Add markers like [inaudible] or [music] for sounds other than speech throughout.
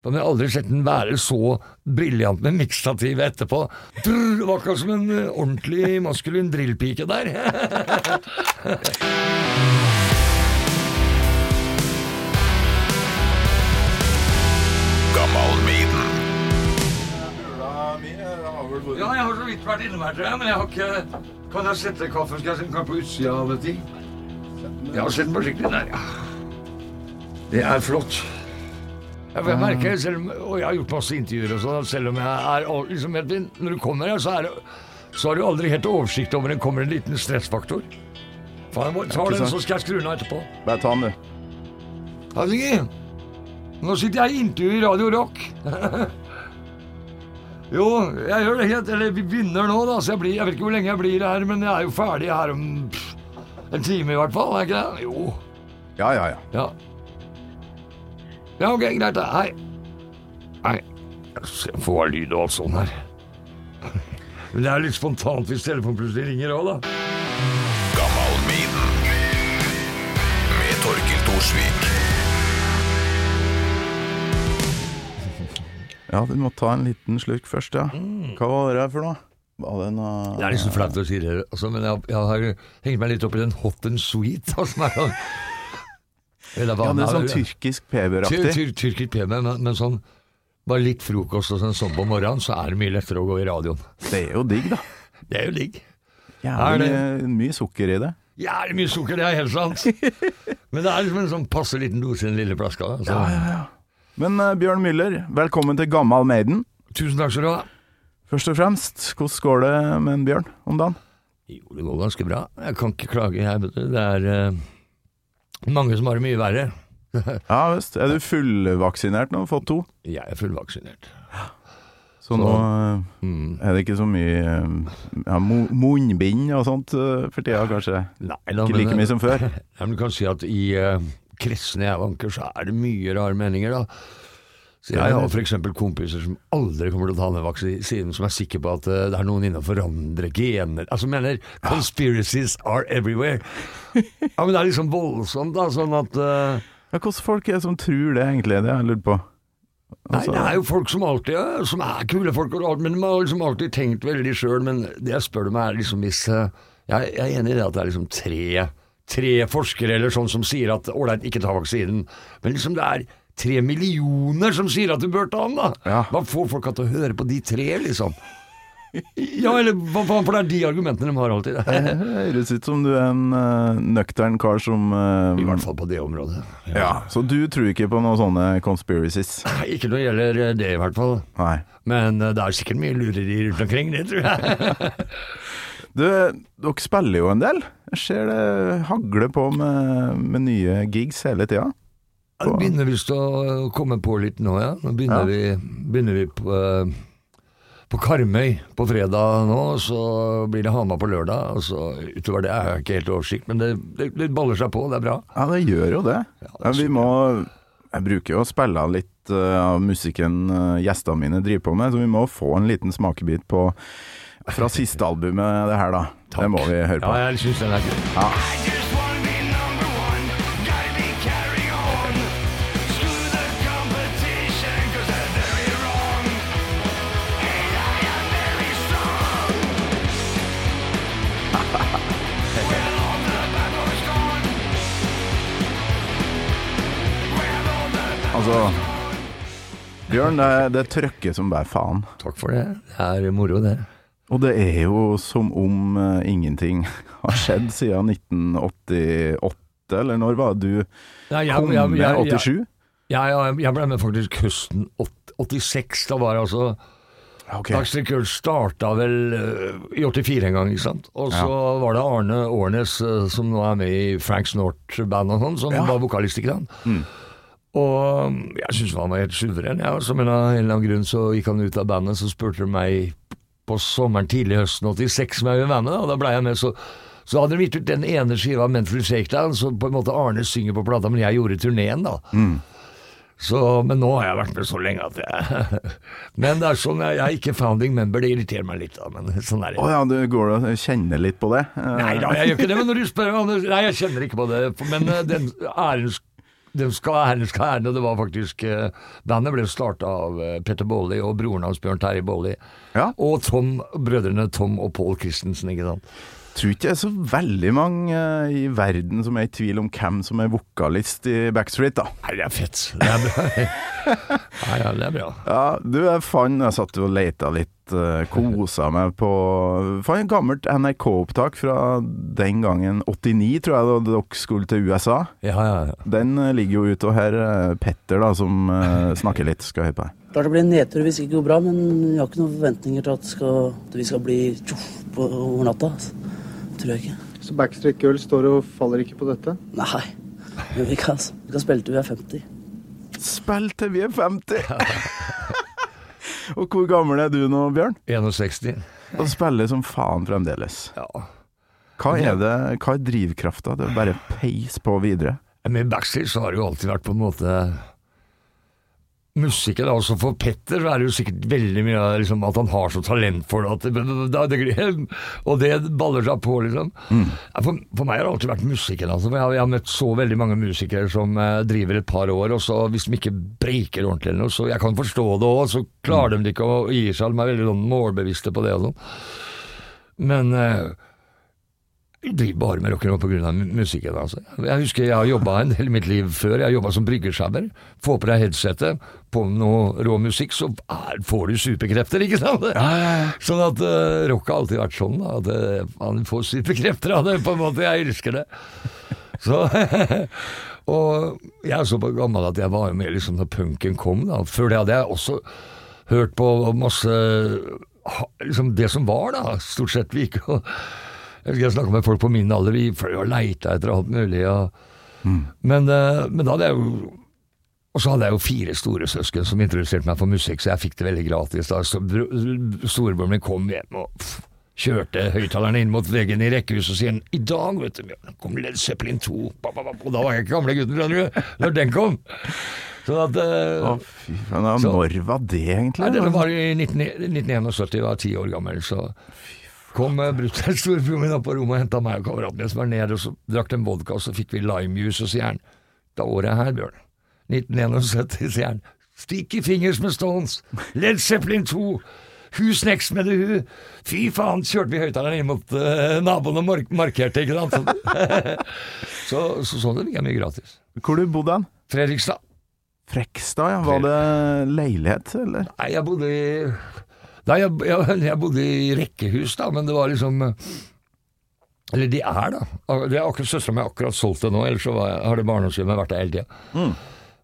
Jeg har aldri sett den være så briljant med mikstativ etterpå. Drr, det var akkurat som en eh, ordentlig maskulin drillpike der. [laughs] Ja, jeg har så vidt vært inne her, tror jeg, men jeg har ikke Kan jeg sette kaffen? Skal jeg sette den på utsida av et ting? Jeg har sett den forsiktig der, ja. Det er flott. Ja, jeg merker, selv om, og jeg har gjort masse intervjuer og sånn, selv om jeg er liksom, Når du kommer her, så, så har du aldri helt oversikt over det kommer en liten stressfaktor. Faen, jeg må ta den, så skal jeg skru den av etterpå. Bare ta den, du. Hallinge, nå sitter jeg i intervju i Radio Rock. [laughs] jo, jeg gjør det helt Eller vi begynner nå, da, så jeg, blir, jeg vet ikke hvor lenge jeg blir her, men jeg er jo ferdig her om pff, en time i hvert fall, er jeg ikke det? Jo. Ja, ja, ja. Ja. Ja, ok, greit det. Hei. Hei. Jeg får bare lyd og alt sånn her. [laughs] Men det er litt spontant hvis telefonen plutselig ringer òg, da. Med Torkil Thorsvik. Ja, du må ta en liten slurk først, ja. Hva var det for noe? Var det noe Det er liksom flaut å si det, altså, men jeg, jeg har hengt meg litt opp i den hot and sweet. Altså, Eller hva Ja, det er sånn tyrkisk Tyr, PB-aktig. tyr, tyrkisk PM, men, men sånn bare litt frokost og sånn, sånn på morgenen, så er det mye lettere å gå i radioen. Det er jo digg, da. Det er jo digg. Jævlig mye, sukker i det. Jævlig mye sukker, det er helt sant. [laughs] Men det er liksom en sånn passe liten dose i den lille flaska. Altså. Men uh, Bjørn Müller, velkommen til Gammal Maiden. Tusen takk skal du ha. Først og fremst, hvordan går det med en Bjørn om dagen? Jo, det går ganske bra. Jeg kan ikke klage, jeg, vet du. Det er eh, mange som har det mye verre. Ja visst. Er du fullvaksinert nå? Fått to? Jeg er fullvaksinert. Så nå eh, Mm. er det ikke så mye eh, ja, munnbind og sånt eh, for tida, kanskje? Nei da, Ikke like mye som før? [laughs] Ja, men du kan si at i uh, kretsene jeg vanker, så er det mye rare meninger, da. Så jeg har f.eks. kompiser som aldri kommer til å ta den vaksinen, som er sikre på at eh, det er noen inne og forandrer gener Altså mener conspiracies are everywhere. Ja, men det er liksom voldsomt, da. Sånn at uh, Ja, Hvordan folk er det som tror det, egentlig? Det har jeg lurt på. Nei, Altså- det er jo folk som alltid er, som er kule folk, men de har liksom alltid tenkt veldig sjøl. Men det jeg spør dem er liksom hvis uh, Jeg jeg er enig i det at det er liksom tre, tre forskere eller sånn som sier at ålreit, ikke ta vaksinen. Men liksom det er tre millioner som sier at du bør ta den, da. Ja. Hva får folka til å høre på de tre, liksom? Ja, eller hva faen, for det er de argumentene de har alltid. [laughs] Det høres ut som du er en uh, nøktern kar som uh, I hvert fall på det området. Ja, Så du tror ikke på noen sånne conspiracies? Ikke når det gjelder eh, det, i hvert fall. Nei. Men uh, det er sikkert mye lureri rundt omkring, det tror jeg. [laughs] Du, dere spiller jo en del. Jeg ser det hagler på med, med nye gigs hele tida. Ja, Det begynner visst å komme på litt nå, ja. Nå begynner, Ja. vi, begynner vi på, eh, på Karmøy på fredag nå, så blir det Hamar på lørdag. Og så utover det har jeg ikke helt oversikt, men det, det, det baller seg på, det er bra. Ja, det gjør jo det. det er vi må Jeg bruker jo å spille av litt eh, av musikken eh, gjestene mine driver på med, så vi må få en liten smakebit på fra siste albumet, det her, da. Det må vi høre på. Ja, jeg syns den er kul. Altså Bjørn, det, det trøkker som bare faen. Takk for det. Det er moro, det. Og det er jo som om uh, ingenting [laughs] har skjedd siden 1988, eller når var du Nei, jeg- kom jeg- med? jeg- jeg- 87? Ja, jeg, ble med faktisk høsten 86. Da var det altså okay. Dagsnytt Gull starta vel øh, i 84 en gang, ikke sant. Og så var det Arne Årnes, øh, som nå er med i Frank Snort-band og sånn, som Ja. var vokalist, ikke sant. Og øh, jeg syntes han var helt suveren, ja. Så men av en eller annen grunn så gikk han ut av bandet, så spurte de meg på sommeren tidlig høsten 86 om jeg ville være med, og da blei jeg med. så så hadde de gitt ut den ene skiva, 'Mental Shakedown', så på en måte Arne synger på plata, men jeg gjorde turneen, da. Så, men nå har jeg vært med så lenge at jeg [laughs] Men det er sånn, jeg, jeg er ikke founding member, det irriterer meg litt, da. Men sånn er det. Å ja, du går og kjenner litt på det? Nei da, jeg gjør ikke det, men når du spør Nei, jeg kjenner ikke på det, men eh, den æren sk- de skal ha æren, skal ha æren, og det var faktisk eh, Bandet ble starta av eh, Petter Baarli og broren hans Bjørn Terje Baarli. Ja. Og Tom, brødrene Tom og Paul Christensen, ikke sant. Tror ikke det er så veldig mange eh, i verden som er i tvil om hvem som er vokalist i Backstreet, da. Nei, det er fett. Det er bra. [laughs] ja, ja, det er bra. Ja, du, jeg fant Jeg satt og leita litt, uh, kosa meg på Fant et gammelt NRK-opptak fra den gangen 89, tror jeg, da dere skulle til USA. Ja, ja, ja. Den eh, ligger jo ute, og her er Petter da, som eh, snakker litt. Skal høre på her. Klart det blir en nedtur hvis det ikke går bra, men jeg har ikke noen forventninger til at, skal, at vi skal bli tjoff på over natta. Altså. Tror jeg ikke. Så Backstreet Girls står og faller ikke på dette? Nei. Men vi kan, vi kan spille til vi er 50. Spill til vi er 50! og hvor gammel er du nå, Bjørn? 61. Og spiller som faen fremdeles. Ja. Hva er det, hva er drivkrafta? Det er bare peis på videre. Med Backstreet så har det jo alltid vært på en måte musikken. Altså for Petter så er det jo sikkert veldig mye liksom, at han har så talent for det, og det baller seg på, liksom. Mm. For, for meg har det alltid vært musikken. Altså. Jeg, har, jeg har møtt så veldig mange musikere som eh, driver et par år, og så hvis de ikke breaker ordentlig eller noe, så jeg kan forstå det òg, så klarer de ikke å gi seg. De er veldig sånn målbevisste på det og sånn. Men eh, jeg driver bare med rock'n'roll pga. musikken. Altså. Jeg husker jeg har jobba en del i mitt liv før. Jeg har jobba som bryggesjauer. Få på deg headsetet, på noe rå musikk, så er, får du superkrefter, ikke sant? Sånn at uh, rock har alltid vært sånn, da, at uh, man får superkrefter av det, på en måte. Jeg elsker det. Så [laughs] Og jeg er så gammel at jeg var jo med liksom da punken kom. da. Før det hadde jeg også hørt på masse liksom Det som var, da. Stort sett. Vi gikk og Jeg snakka med folk på min alder, vi fløy og leita etter alt mulig. Og, men, eh, men da hadde jeg jo Og så hadde jeg jo fire store søsken som introduserte meg for musikk, så jeg fikk det veldig gratis. da. Så Storebroren min kom hjem og pff, kjørte høyttalerne inn mot veggen i rekkehuset og sier i dag vet du, kom Led Zeppelin 2. Ba, ba, ba. Og da var jeg ikke gamle gutten, skjønner du, når den kom. Sånn at eh, Å, fy faen. Når var det, egentlig? Nei, det var i 19, 1971, jeg var ti år gammel, så kom uh, brutter'n storebroren min opp på rommet og henta meg og kameraten min som var nede, og så drakk de vodka, og så fikk vi limejuice, og sier han Da året her, Bjørn, 1971, sier han Sticky Fingers med Stones, Led Zeppelin 2, Who's Next med The Who. Fy faen, kjørte vi høyttaleren inn mot uh, naboen og mark markerte, ikke sant? [laughs] så, så sånn det fikk jeg mye gratis. Hvor du bodde hen? Fredrikstad. Frekstad, ja. Var det leilighet, eller? Nei, jeg bodde i Nei, jeg, jeg, jeg bodde i rekkehus, da, men det var liksom Eller de er, da. Det er akkurat Søstera mi har akkurat solgt det nå, ellers så var, jeg- har det barndomshjemmet vært der hele tida.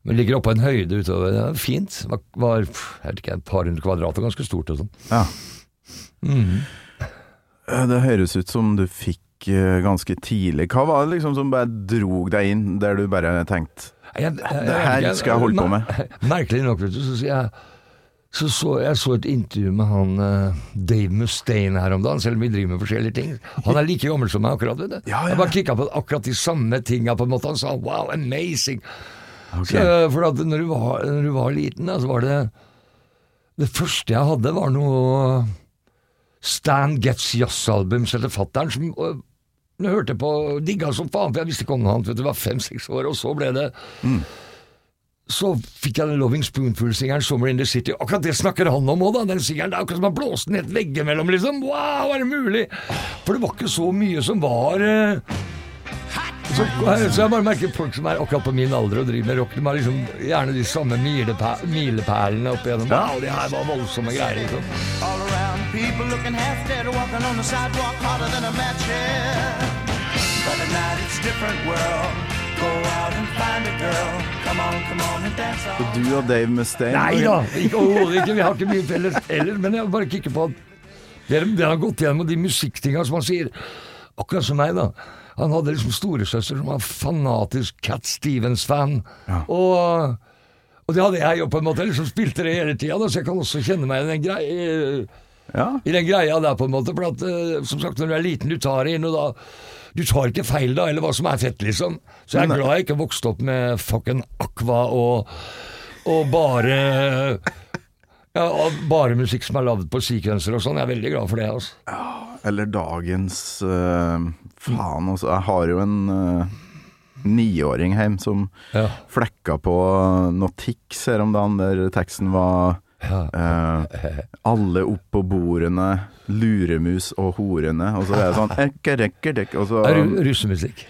Men det ligger oppå på en høyde utover. Det var fint. Var, var jeg vet ikke, et par hundre kvadrat og ganske stort og sånn. Ja. Mm. Det høres ut som du fikk eh, ganske tidlig. Hva var det liksom som bare drog deg inn, der du bare tenkte Jeg- jeg- jeg- Det her skal jeg holde på med. [laughs] Merkelig nok, vet du, så sier jeg så, så jeg så et intervju med han uh, Dave Mustaine her om dagen, selv om vi driver med forskjellige ting. Han er like gammel som meg akkurat, vet du. Ja, ja. Jeg bare kikka på akkurat de samme tinga, på en måte. Han sa wow, amazing. Okay. Så, eh, for at når du, var, når du var liten, da, så var det Det første jeg hadde, var noe Stan Getz jazzalbum etter fatter'n, som uh, hørte på digga som faen, for jeg visste ikke om han, vet du, var fem-seks år, og så ble det så fikk jeg den Loving Spoonful-singeren 'Summer in the City'. Akkurat det snakker han om òg, da. Den singeren. Det er akkurat som han blåste ned veggimellom, liksom. Wow, er det mulig? For det var ikke så mye som var uh... så, så jeg bare merker folk som er akkurat på min alder og driver med rock, de har liksom gjerne de samme milepæ milepælene opp igjennom. Wow, det her var voldsomme greier, liksom. All Du og Dave Mustaine Nei da, ikke overhodet ikke. Vi har ikke mye felles heller, men jeg bare kikker på at dere, dere har gått gjennom de musikktinga som han sier. Akkurat som meg, da. Han hadde liksom storesøster som var fanatisk Cat Stevens-fan. Og, og det hadde jeg jo på en måte. Jeg liksom spilte det hele tida, så jeg kan også kjenne meg i den greia. Ja. I den greia der, på en måte. For at, eh, som sagt, når du er liten, du tar det inn, og da Du tar ikke feil, da, eller hva som er fett, liksom. Så jeg er glad jeg ikke vokste opp med fucking Aqua og, og bare ja, og bare musikk som er lagd på sekvenser og sånn. Jeg er veldig glad for det. altså. Eller dagens uh, Faen, altså. Jeg har jo en uh niåring hjem som Ja. flekka på noe Tix her om dagen, der teksten var Ja. eh, Alle opp på bordene, luremus og horene. Og så er det sånn ekke, rekke, rekke, og så, Det er russemusikk.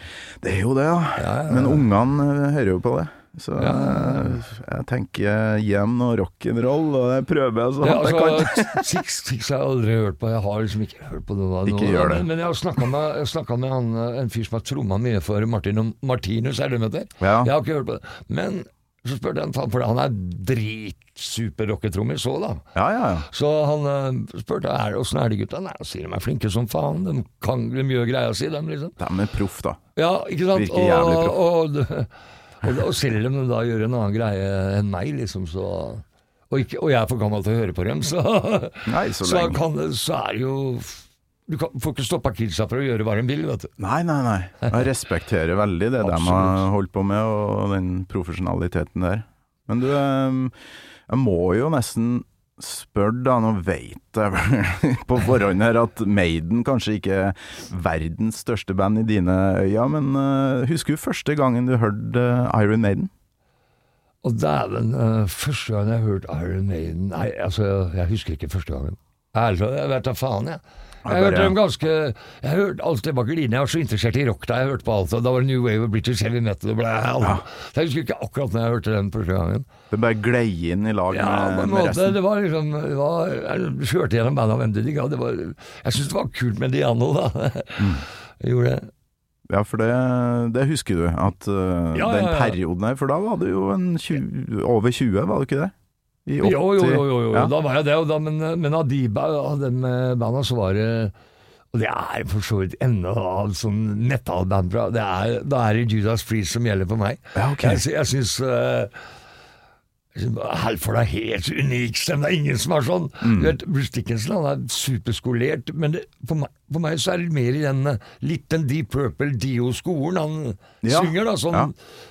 Det er jo det, ja. Ja, ja, ja. Men ungene eh, hører jo på det. Så eh, jeg tenker hjem og rock'n'roll, og det prøver jeg så Ja, hardt jeg kan. [laughs] Six, Tix har jeg aldri hørt på. Jeg har liksom ikke hørt på det. Da, Ikke gjør det. Men, men jeg har snakka med, med han, eh, en fyr som har tromma mye for Martin Martinus, er det de heter? Jeg har ikke hørt på det. Men så spurte jeg han, faen, for han er dritsuper rocketrommis så da. Ja, ja, ja. Så han eh, spurte er åssen er de gutta. Nei, han sier de er flinke som faen. De, kan, de gjør greia si, dem, liksom. De er proff, da. Ja, ikke sant? Virker jævlig og, og, og, og selv om de da gjør en annen greie enn meg, liksom, så og, ikke, og jeg er for gammel til å høre på dem, så, Nei, så [laughs] så, kan, så er det jo Du kan, får ikke stoppa kidsa for å gjøre hva de vil, vet du. Nei, nei, nei. Jeg respekterer veldig det de har holdt på med, og den profesjonaliteten der. Men du, jeg må jo nesten spørre, da, nå veit jeg vel [laughs] på forhånd her at Maiden kanskje ikke er verdens største band i dine øyne, men eh, husker du første gangen du hørte eh, Iron Maiden? Og dæven, eh, første gang jeg hørte Iron Maiden Nei, altså, jeg husker ikke første gangen. Ærlig talt, jeg vet da faen, jeg. Jeg hørte dem ganske Jeg hørte alt det bak linja. Jeg var så interessert i rock da jeg hørte på alt. Og da var det New Wave og British Heavy Metal. Og ble, Ja. Så jeg husker ikke akkurat når jeg hørte den første gangen. Det bare glei inn i lag Ja, med, med resten. Det var liksom det var, Jeg kjørte gjennom bandet av hvem det digga. Jeg syntes det var kult med Diano, da. Mm. Jeg gjorde det. Ja, for det, det husker du, at uh, Ja, den perioden her, for da var du jo en 20, over 20, var du ikke det? I Jo, jo, jo, jo, jo. Ja. da var jeg det. Da, men, men Adiba, av den med banda, så var det Og det er for så vidt enda av sånn metallband fra det Da er det Judas Priest som gjelder for meg. Ja, okay. Jeg, sy- jeg syns Halford er helt unik stemme. Det er ingen som er sånn. Mm. Du vet, Bruce Dickinson han er superskolert, men det, for, meg, for meg så er det mer i den eh, litt den Deep Purple Dio-skolen han Ja, synger. da, sånn, ja.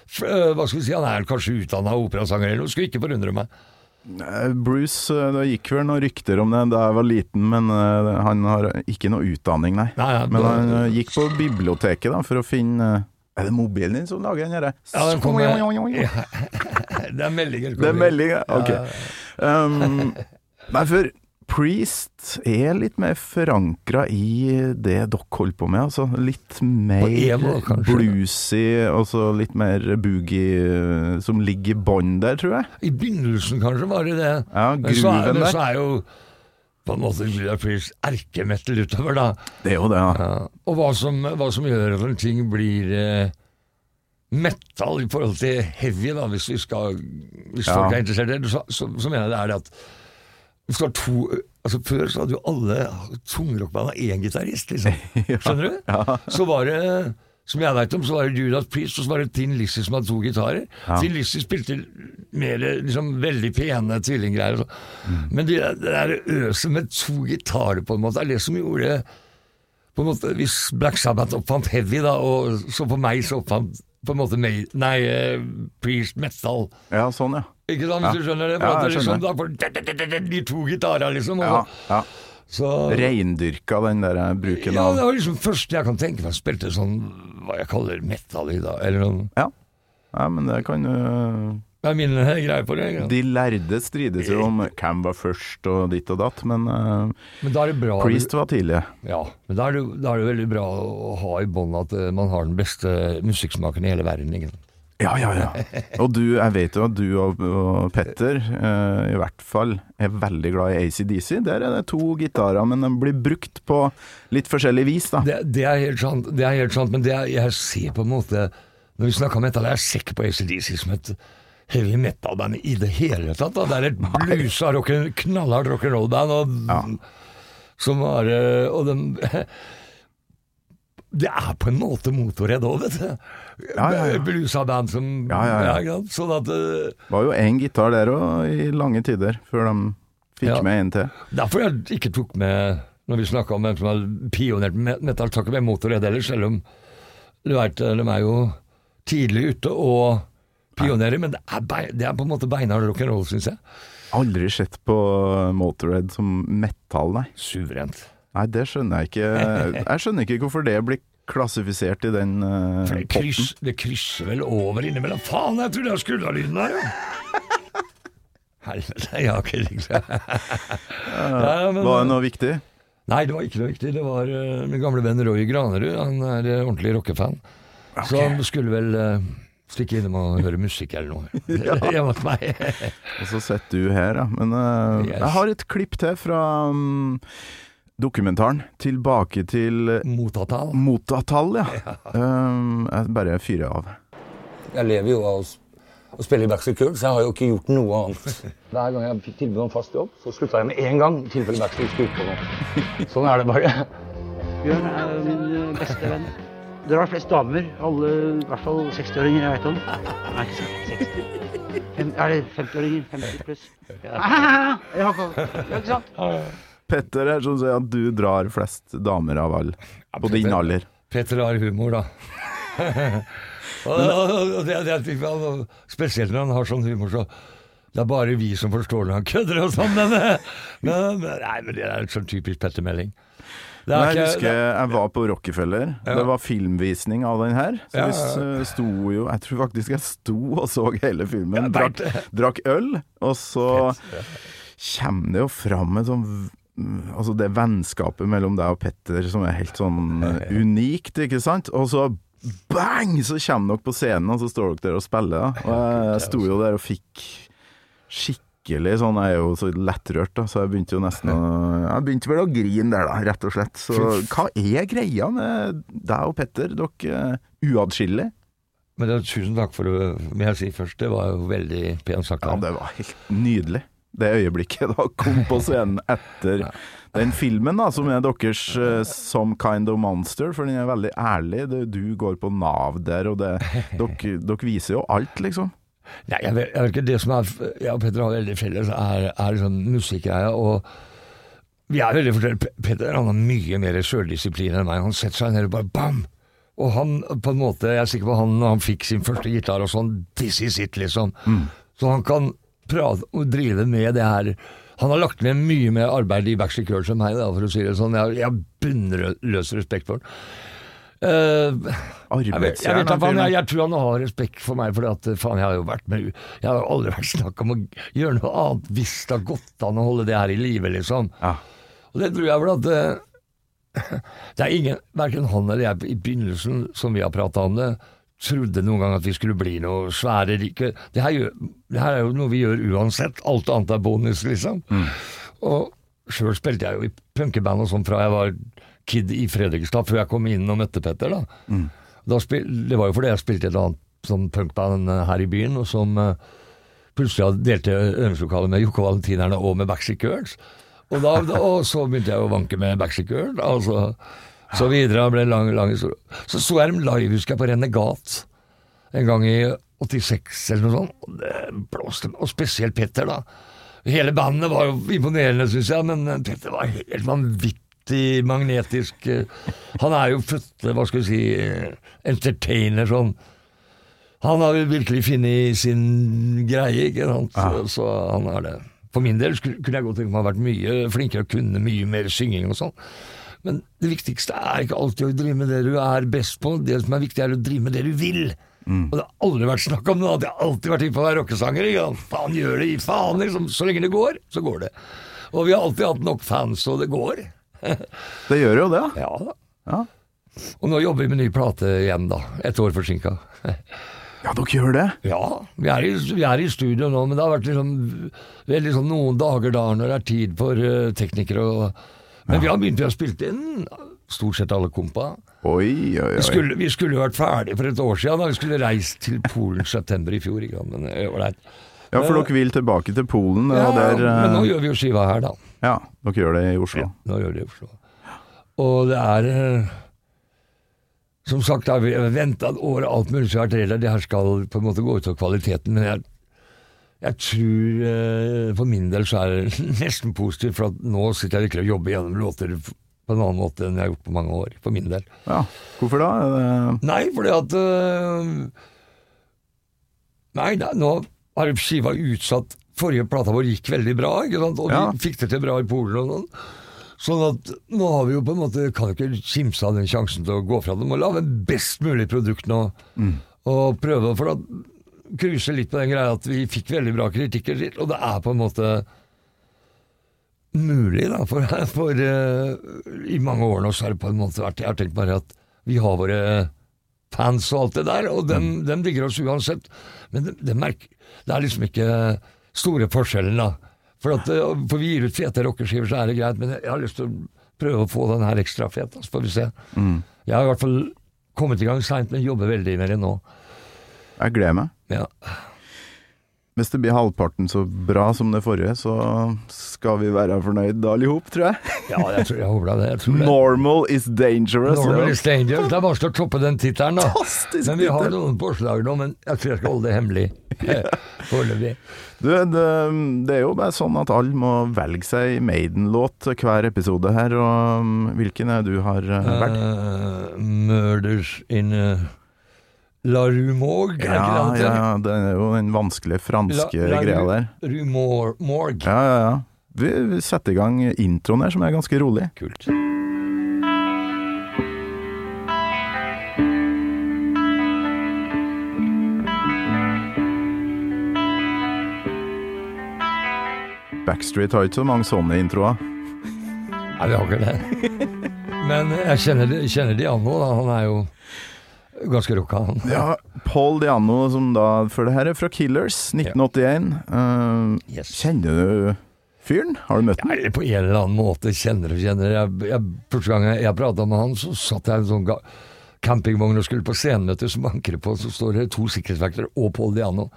f- eh, Hva skal vi si, Han er kanskje utdanna operasanger eller noe, skulle ikke forundre meg. Eh, Bruce, eh, det gikk vel noen rykter om det da jeg var liten, men eh, han har ikke noe utdanning, nei. Nei, ja, Men da- han gikk på biblioteket da, for å finne Er det mobilen din som lager den herre? Ja, den kommer ja. [laughs] Det er meldinger. Det er meldinger. Ok. Um, nei, for Priest er litt mer forankra i det dere holder på med. Altså litt mer emo, bluesy, og litt mer boogie eh, som ligger i bånn der, tror jeg. I begynnelsen kanskje var det det. Ja, men så er, men så er jo på en måte Julia Priest erkemetal utover, da. Det er jo det, ja. Ja. Og hva som, hva som gjør at en ting blir eh, metal i forhold til heavy, da, hvis, vi skal, hvis Ja. folk er interessert i det, så, så, så mener jeg det er det at hvis du har to altså Før så hadde jo alle tungrockband én gitarist, liksom. [laughs] Skjønner du? Ja. Så var det som jeg veit om, så var det Judas Priest, og så var det Tin Lizzie som hadde to gitarer. Ja. Tin Lizzie spilte mer liksom veldig pene tvillinggreier. Mm. Men det, det der øset med to gitarer, på en måte, er det som gjorde på en måte, Hvis Black Sabbath oppfant heavy, da, og så på meg så oppfant på en måte May, Nei, uh, Priest metal. Ja, sånn, ja. Ikke sant, hvis du skjønner det? For Ja, liksom, da får de to gitarer, liksom. og ja, ja. så, Reindyrka den der bruken av ja, det var liksom første jeg kan tenke meg spilte sånn hva jeg kaller metal i dag. Eller noe. Ja. ja, men det kan jo Det er min greie på det. ikke? De lærde strides jo om hvem var først og ditt og datt, men eh, Men da bra Priest var tidlig. Ja, men da er, det, da er det veldig bra å ha i bånd at eh, man har den beste musikksmaken i hele verden. Ikke? Ja, ja, ja. Og du, jeg vet jo at du og, og Petter eh, i hvert fall er veldig glad i ACDC. Der er det to gitarer, men de blir brukt på litt forskjellig vis, da. Det, det er helt sant, det er helt sant men det er, jeg ser på en måte Når vi snakker om metal, jeg ser ikke på ACDC som et heavy metal-band i det hele tatt. Da. Det er et blusa, knallhardt rock'n'roll-band og, Ja. som var eh, Og den [laughs] Det er på en måte Motorhead òg, vet du. Ja, ja, ja. Bluesa-band som Ja, ja, ja. Sånn at uh, var jo én gitar der òg i lange tider, før de fikk med en til. Derfor jeg ikke tok med Når vi snakka om hvem som har pionert med metal, tok ikke med Motorhead heller, selv om du vet, de er jo tidlig ute og pionerer, men det er, bein, det er på en måte beinhard rock'n'roll, syns jeg. Aldri sett på Motorhead som metal, nei. Suverent. Nei, det skjønner jeg ikke. [laughs] Jeg skjønner ikke hvorfor det blir klassifisert i den uh, For det, potten. det krysser vel over innimellom. Faen, jeg trodde jeg skulle ha lyden her, ja! [laughs] Helvete, jeg har ikke [laughs] ja, Var det noe viktig? Nei, det var ikke noe viktig. Det var uh, min gamle venn Roy Granerud. Han er uh, ordentlig rockefan. Så han skulle vel uh, stikke innom og høre musikk eller noe. Hjemme hos meg. Og så sitter du her, ja. Men uh, Yes. jeg har et klipp til fra mm, dokumentaren. Tilbake til Motatall. Motatall, ja. [laughs] Um, jeg bare fyrer av. Jeg lever jo av å spille i Backstreet Girls, så jeg har jo ikke gjort noe annet. [laughs] Hver gang jeg fikk tilbud om fast jobb, så slutta jeg med en gang, i tilfelle Backstreet skulle ut på noe. [laughs] Sånn er det bare. Bjørn er jo min eh, beste venn. Dere har flest damer. Alle, i hvert fall 60-åringer jeg vet om. Nei, ikke sant. 60. Fem, er det 50-åringer? 50 pluss? Ja, i hvert fall. Ja, ikke sant? Petter er sånn at du drar flest damer av alle, på din alder. Petter har humor, da. [laughs] og, det, det, det, spesielt når han har sånn humor, så det er bare vi som forstår når han kødder og sånn, men, [laughs] men, men Nei, men det er sånn typisk Petter Melding. Men jeg ikke- husker jeg var på Rockefeller. Ja. Det var filmvisning av den her. Så Ja, vi sto jo Jeg tror faktisk jeg sto og så hele filmen. Drakk, drakk øl, og så kommer det jo fram en sånn Altså det vennskapet mellom deg og Petter som er helt sånn eh, unikt, ikke sant? Og så bang, så kommer dere på scenen, og så står dere der og spiller. da. Og jeg sto jo der og fikk skikkelig sånn Jeg er jo så lettrørt, da, så jeg begynte jo nesten å Jeg begynte vel å grine der, da, rett og slett. Så hva er greia med deg og Petter? Dere er uatskillelige? Men det, tusen takk for det, må jeg si først. Det var jo veldig pent sagt. Ja, det var helt nydelig. Det øyeblikket da kom på scenen etter [laughs] den filmen, da, som er deres uh, 'Some Kind of Monster', for den er veldig ærlig. Det, du går på Nav der, og det, [laughs] dere, dere viser jo alt, liksom. Nei, jeg vet, jeg vet ikke, Det som er Jeg og Petter har veldig felles, er, er sånn musikkgreia. Og vi er veldig forskjellige. Petter han har mye mer sjøldisiplin enn meg. Han setter seg ned og bare bam! Og han på en måte, jeg er sikker på han når han fikk sin første gitar og sånn, this is it, liksom. Så han kan drive med det her. Han har lagt ned mye mer arbeid i Backstreet Girls enn meg, da, for å si det sånn. Jeg, jeg har bunnløs respekt for ham. Uh, jeg vet, jeg, vet han jeg, jeg tror han har respekt for meg, for at, faen, jeg har jo vært med Jeg har aldri vært snakk om å gjøre noe annet hvis det har gått an å holde det her i live, liksom. Ja. Og det tror jeg vel at uh, [laughs] Det er ingen, verken han eller jeg i begynnelsen, som vi har prata om det, trodde noen gang at vi skulle bli noe svære rike. Det her, det her er jo noe vi gjør uansett. Alt annet er bonus, liksom. Og sjøl spilte jeg jo i punkeband og sånn fra jeg var kid i Fredrikstad, før jeg kom inn og møtte Petter. da. da spil, det var jo fordi jeg spilte et annet sånn punkband eh, her i byen, og som uh, plutselig delte øvingslokalet med Jokke Valentinerne og med Backstreet Girls. Og, da, og så begynte jeg å vanke med Backstreet Girls, og så, videre. Det ble lang, lang historie. Så så jeg dem live, husker jeg, på Renegat en gang i 86 eller noe sånt. Og det blåste, og spesielt Petter, da. Hele bandet var jo imponerende, syns jeg, men Petter var helt vanvittig magnetisk. Han er jo født, hva skal vi si, entertainer sånn. Han har jo virkelig funnet sin greie, ikke sant. Så, så han er det. For min del skulle, kunne jeg godt tenke meg å ha vært mye flinkere og kunne mye mer synging og sånn. Men det viktigste er ikke alltid å drive med det du er best på. Det som er viktig, er å drive med det du vil. Og det har aldri vært snakk om det, at jeg har alltid vært innpå å være rockesanger. Ja. Faen, gjør det faen, liksom. Så lenge det går, så går det. Og vi har alltid hatt nok fans, og det går. [laughs] Det gjør jo det. Ja da. Ja. Og nå jobber vi med ny plate igjen, da. Et år forsinka. [laughs] ja, dere gjør det. Ja, vi er, i, vi er i studio nå, men det har vært liksom, sånn noen dager da når det er tid for uh, teknikere og Men vi har begynt, vi har spilt inn stort sett alle kompa. Oi, oi, Vi skulle, vi skulle vært ferdig for et år siden, da vi skulle reist til Polen i september i fjor. Ikke? Men det er. Ja, for dere vil tilbake til Polen, Ja, der men nå eh, gjør vi jo skiva her, da. Ja, dere gjør det i Oslo. Nå gjør det i Oslo. Og det er eh, Som sagt, har vi venta år, alt mulig så har det her skal på en måte gå ut av kvaliteten, men jeg, jeg tror eh, for min del så er det [laughs] nesten positivt, for at nå sitter jeg virkelig og jobber gjennom låter på en annen måte enn jeg har gjort på mange år, for min del. Ja, hvorfor da? Nei, fordi at Nei, Nei, nå har skiva utsatt Forrige plata vår gikk veldig bra, ikke sant? og Ja. vi fikk det til bra i Polen og sånn. Sånn at nå har vi jo på en måte Kan jo ikke kimse av den sjansen til å gå fra det. Må lage best mulig produkt nå, og prøve for å cruise litt på den greia at vi fikk veldig bra kritikker, og det er på en måte mulig, da, for, for uh, i mange år nå så har det på en måte vært Jeg har tenkt bare at vi har våre fans og alt det der, og dem, dem digger oss uansett. Men det, det, merker, det er liksom ikke store forskjellen, da. For, at, eh, for vi gir ut fete rockeskiver, så er det greit, men jeg har lyst til å prøve å få den her ekstra fet, så får vi se. Jeg har i hvert fall kommet i gang seint, men jobber veldig med det nå. Jeg gleder meg. Ja. Hvis det blir halvparten så bra som det forrige, så skal vi være fornøyd alle i hop, tror jeg. Ja, jeg, tror, jeg håper det. Jeg tror det. Normal is dangerous. Normal is dangerous. Det er vanskelig å toppe den tittelen, da. Fantastisk Men vi har noen forslag nå, men jeg tror jeg skal holde det hemmelig. [laughs] Foreløpig. Du, det, det er jo bare sånn at alle må velge seg Maiden-låt hver episode her, og um, hvilken er du har uh, valgt? Uh, murders in uh, La Rue Morgue, er Ja, ikke det ja, ja, det er jo den vanskelige franske La- La greia der. Rue Mor Morgue. Ja, ja, ja. Vi, vi setter i gang introen her, som er ganske rolig. Kult. Backstreet har ikke så mange sånne introer. Nei, vi har ikke det. Men jeg kjenner, kjenner Diano, da. Han er jo ganske rocka. [laughs] Ja, Paul Diano, som da før det her er fra Killers, 1981. Uh, Yes. Kjenner du fyren? Har du møtt Ja, den? på en eller annen måte kjenner og kjenner. Jeg, jeg, første gang jeg, jeg prata med han, så satt jeg i en sånn campingvogn og skulle på scenemøte, så banker det på, så står det to sikkerhetsvakter og Paul Diano.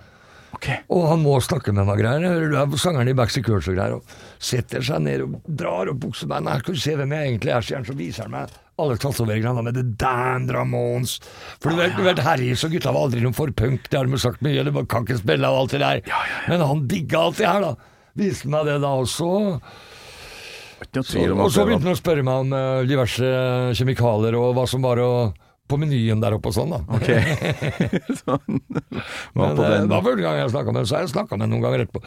Okay. Og han må snakke med meg greier. Hører du er sangeren i Backstreet Girls og greier. Og setter seg ned og drar opp buksebeina. Skal du se hvem jeg egentlig er, sier han. Så viser han meg alle tatoveringene med The Damn Ramones. For du vet, du vet Harris og gutta var aldri noen for punk, det har de sagt mye, det kan ikke spille og alt det der. Men han digga alt det her, da. Viste meg det da også. Så, og så begynte han å spørre meg om uh, diverse kjemikalier og hva som var å, på menyen der oppe og sånn, da. Ok. [laughs] sånn. Men på eh, den. det var første gang jeg snakka med ham, så har jeg snakka med ham noen ganger etterpå.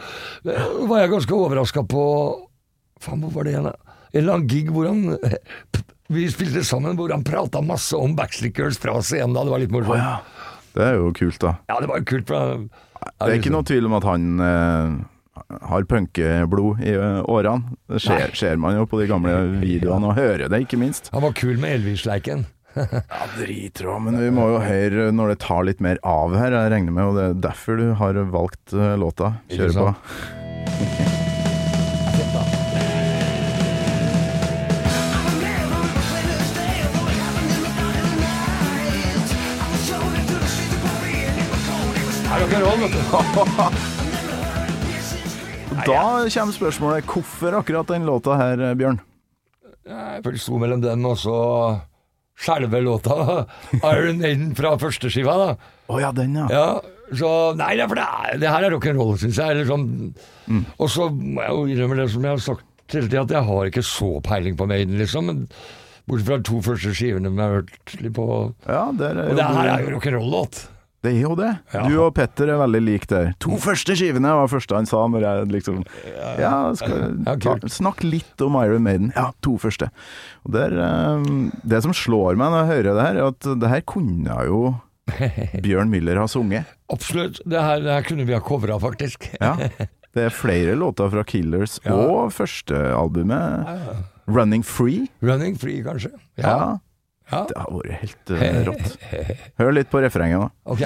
Da var jeg ganske overraska på Faen, hvor var det igjen? En eller annen gig hvor han [laughs] Vi spilte sammen, hvor han prata masse om Backstreet Girls fra scenen. da, Det var litt morsomt. Å, ja. Det er jo kult, da. Ja, det var jo kult. For, Det er ikke noe tvil om at han eh, har punkeblod i eh, årene. Det ser, ser man jo på de gamle [laughs] videoene, og hører det, ikke minst. Han var kul med Elvis-leiken. [laughs] Ja, dritrå, men vi må jo høre når det tar litt mer av her, jeg regner med, og det er derfor du har valgt eh, låta. Kjør på. [laughs] [laughs] Da kommer spørsmålet hvorfor akkurat den låta her, Bjørn? Jeg sto mellom den og så selve låta Iron Maiden fra første skiva, da. Å ja, den, ja. Ja, så Nei, det, for det, er, det her er rock'n'roll, syns jeg. Eller sånn. Mm. Og så må jeg jo innrømme det som jeg har sagt hele tida, at jeg har ikke så peiling på Maiden, liksom. Men bortsett fra de to første skivene som har hørt litt på. Ja, det er Og det her er jo rock'n'roll-låt. Det er jo det. Ja. Du og Petter er veldig like der. To første skivene var første han sa når jeg liksom Ja, skal Ja, ta, snakk litt om Iron Maiden. Ja, to første. Og der, eh, Det som slår meg når jeg hører det her, er at det her kunne jo [laughs] Bjørn Müller ha sunget. Absolutt. Det her, det her kunne vi ha covra, faktisk. Ja. Det er flere låter fra Killers Ja. og førstealbumet, 'Running Free'. Running Free, kanskje. Ja. Ja. Ja. Det har vært helt uh, rått. Hør litt på refrenget, da. Ok.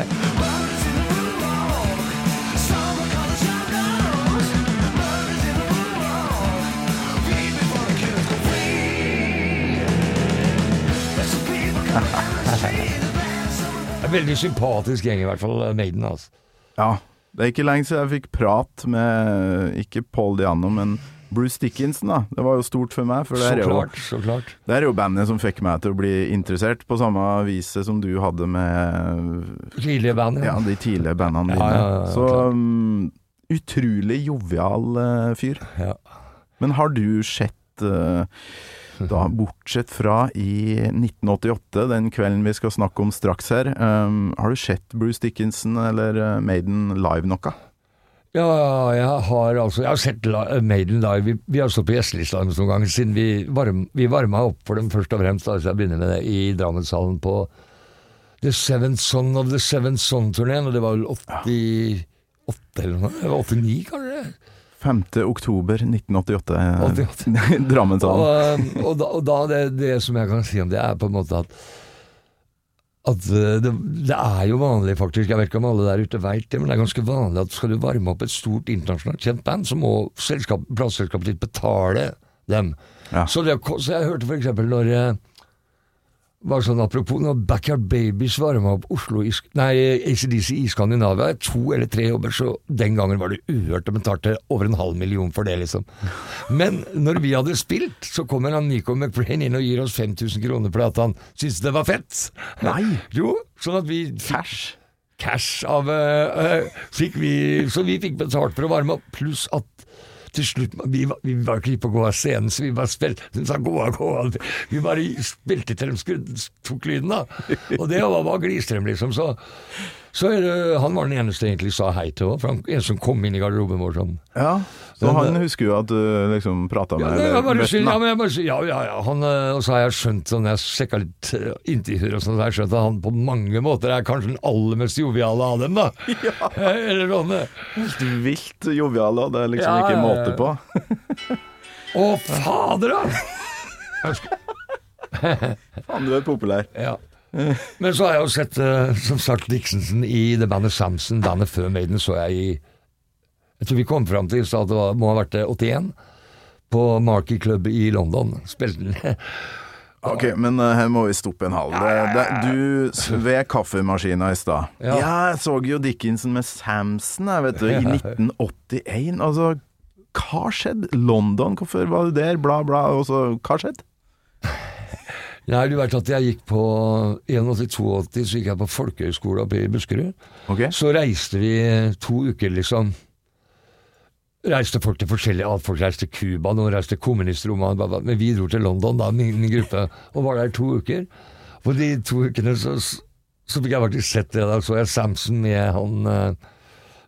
En Veldig sympatisk gjeng, i hvert fall. Maiden, altså. Ja, det er ikke lenge siden jeg fikk prat med ikke Paul Diano, men Bruce Dickinson. da Det var jo stort for meg, for det er, jo, klart, så klart. det er jo bandet som fikk meg til å bli interessert, på samme viset som du hadde med Tidlige band, ja, de tidlige bandene Ja, dine. ja, ja, Så um, utrolig jovial uh, fyr. Ja. Men har du sett uh, da, bortsett fra i 1988, den kvelden vi skal snakke om straks her, um, har du sett Bruce Dickinson eller Maiden live noe? Ja, jeg har altså Jeg har sett Maiden live. Vi, vi har stått på gjestelista noen ganger siden vi, varm, vi varma opp for dem først og fremst. Altså jeg begynner med det i Drammenshallen på The Seventh Son of the Seventh Son-turneen, og det var vel 88 eller noe? Det var 89, kanskje? 5. oktober 1988. 88. [laughs] Drammenshallen. Og, og, da, og da det, det som jeg kan si om det, er på en måte at at eh, det, det er jo vanlig, faktisk, jeg vet ikke om alle der ute veit det, men det er ganske vanlig at skal du varme opp et stort internasjonalt kjent band, så må selskap, plateselskapet ditt betale dem. Ja. Så, det, så jeg hørte eksempel når var sånn Apropos når Backyard Babies varma opp Oslo i, Nei, ACDC i Skandinavia, to eller tre jobber, så den gangen var det uhørt. De betalte over en halv million for det, liksom. Men når vi hadde spilt, så kommer han Nico McBrain inn og gir oss 5000 kroner fordi at han syntes det var fett. Nei. [laughs] Jo, sånn at vi Cash. cash av uh, uh, fikk vi, Så vi fikk betalt for å varme opp, pluss at til slutt Vi, var- vi var ikke på å gå av scenen, så vi bare spilte De sa gå av, gå. Vi bare spilte til de tok lyden, da. Og det var, var Glistrøm, liksom. Så, så eh, han var den eneste jeg egentlig sa hei til òg, en som kom inn i garderoben vår sånn. Ja, så Men, han husker jo at du liksom prata med ja, møtte ja, men jeg bare, sier, ja, ja, ja. Han, eh, og så har jeg skjønt, sånn, jeg sjekka litt eh, intervjuer og sånn, så har jeg skjønt at han på mange måter er kanskje den aller mest joviale av dem, da. [laughs] Ja. Eller sånn. eh. Helt vilt joviale, og det er liksom Ja, ikke måte på. Å, fader, da! [laughs] Faen, du er populær. Ja. [laughs] Men så har jeg jo sett, eh, som sagt, Dixonsen i det bandet Samson. Bandet før Maiden så jeg i Jeg tror vi kom fram til at det var, må ha vært eh, 81. På Markey Club i London. Spilte den. [laughs] Ok, men uh, her må vi stoppe en halv. Det, det, du ved kaffemaskina i stad. Ja. Ja. jeg så jo Dickinson med Samson jeg vet du, i [laughs] 1981. Altså, hva skjedde? London, hvorfor var du der? Bla, bla. Og så, hva skjedde? Nei, du vet at jeg gikk på 81-82, så gikk jeg på folkehøyskole oppe i Buskerud. Okay. Så reiste vi to uker, liksom. Reiste folk til forskjellige alt. Folk reiste til Cuba, noen reiste til kommunistrommet, men vi dro til London, da, min, min gruppe, og var der to uker. På de to ukene så, så fikk jeg faktisk sett det. Da så jeg Samson med han uh,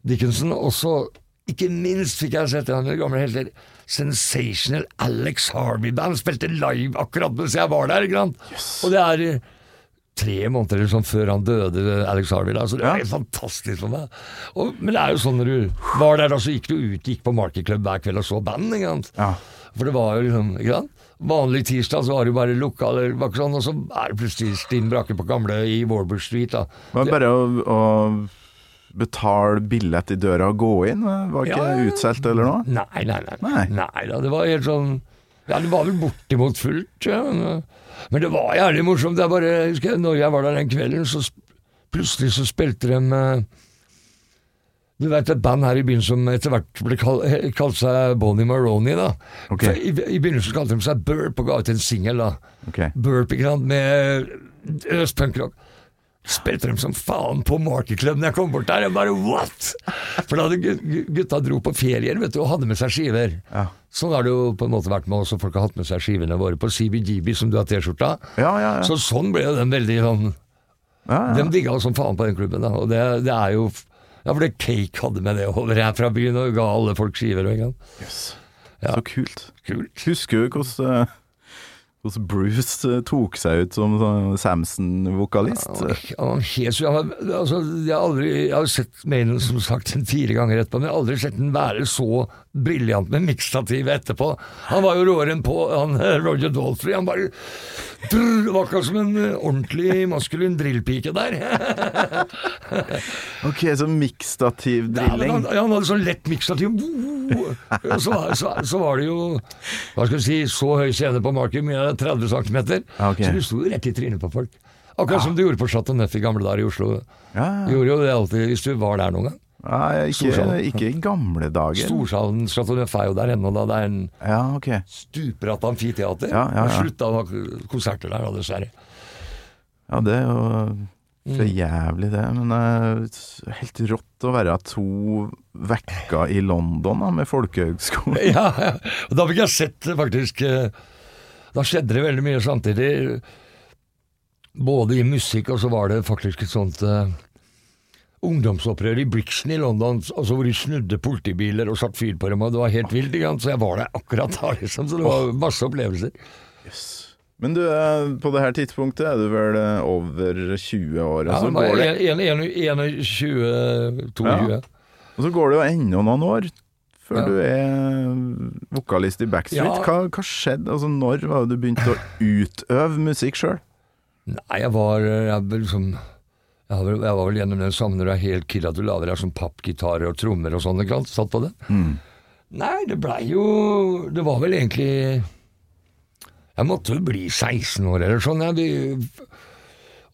Dickinson, og så ikke minst fikk jeg sett det han gamle helter Sensational Alex Harvey-band. Spilte live akkurat mens jeg var der. ikke sant? Og det er eh, tre måneder eller sånn før han døde, Alex Harvey. Da, så det var helt fantastisk for meg. Og, men det er jo sånn når du var der, da, så gikk du ut, gikk på Market Club hver kveld og så band. ikke sant? Ja. For det var jo liksom ikke sant? Vanlig tirsdag så var det bare lokale, var ikke sånn, og så er det plutselig stinn brakke på gamle i Warburg Street. da. Det var bare å betale billett i døra og gå inn? Var ikke Ja. utsolgt eller noe? Nei, nei, nei. Nei. Nei da, det var helt sånn Ja, det var vel bortimot fullt, ja. Men, men det var jævlig morsomt. Det er bare, jeg husker, når jeg var der den kvelden, så plutselig så spilte de eh, Du vet et band her i byen som etter hvert ble kalt, eh, kalt seg Bonnie Maroney, da. Okay. I, I begynnelsen kalte de seg Burp og ga ut en singel, da. Ok. Burp, ikke sant, med østpunkrock. Spilte dem som faen på Markerklubben jeg kom bort der. Jeg bare what?! For da hadde gu- gu- gutta dro på ferier vet du, og hadde med seg skiver. Ja. Sånn har det jo på en måte vært med oss, og folk har hatt med seg skivene våre på CBGB, som du har T-skjorta. Ja, ja, ja. Så sånn ble jo den veldig sånn. De digga oss som faen på den klubben, da. Og det, det er jo Ja, for det Cake hadde med det over her fra byen, og ga alle folk skiver. og en gang. Yes. Ja. Så kult. Kult. Husker du hvordan, hvordan Bruce eh, tok seg ut som sånn Samson-vokalist? Ja, helt altså, jeg, har aldri, jeg har sett Maiden som sagt [laughs] fire ganger etterpå, men jeg har aldri sett den være så briljant med miksstativet etterpå. Han var jo råere enn på han, eh, Roger Daltrey. Han bare drr, var akkurat som en eh, ordentlig maskulin drillpike der. [laughs] Ok, så Ja, miksstativ-drilling. han, ja, han hadde sånn lett miksstativ. Så, så, så var det jo Hva skal vi si, så høy scene på Marken, mye 30 cm. okay. Så du sto jo rett i trynet på folk. Akkurat som du gjorde på Chateau Neuf i gamle dager i Oslo. Ja, Du gjorde jo det alltid hvis du var der noen gang. Nei, ikke, ikke i gamle dager. Storsalen Chateau Neuf er jo der ennå, da. Det er en Ja, okay. stupbratt amfiteater. Ja, ja, ja. Slutta konserter der, dessverre. Ja, det er jo så for jævlig, det. Men eh, helt rått å være to vekka i London da, med folkehøgskole. [laughs] Ja, ja. Og da fikk jeg sett faktisk eh, Da skjedde det veldig mye samtidig. Både i musikk, og så var det faktisk et sånt eh, ungdomsopprør i Brixton i London, altså hvor de snudde politibiler og satt fyr på dem, og det var helt vilt, så jeg var der akkurat da, liksom, så det var masse opplevelser. Men du, eh, på det her tidspunktet er du vel eh, over 20 år, Ja, så det går det, en- en- en- 21, 22. Ja. og så går det jo ennå noen år før Ja. du er vokalist i Backstreet. Ja. Hva, hva skjedde? Altså, når var det du begynte å utøve musikk sjøl? Nei, jeg var jeg, liksom jeg, var, vel- jeg var vel gjennom den er helt killa lager deg sånn pappgitarer og trommer og sånn, ikke sant? Satt på det. Nei, det blei jo Det var vel egentlig Jeg måtte vel bli 16 år eller sånn. Jeg, vi,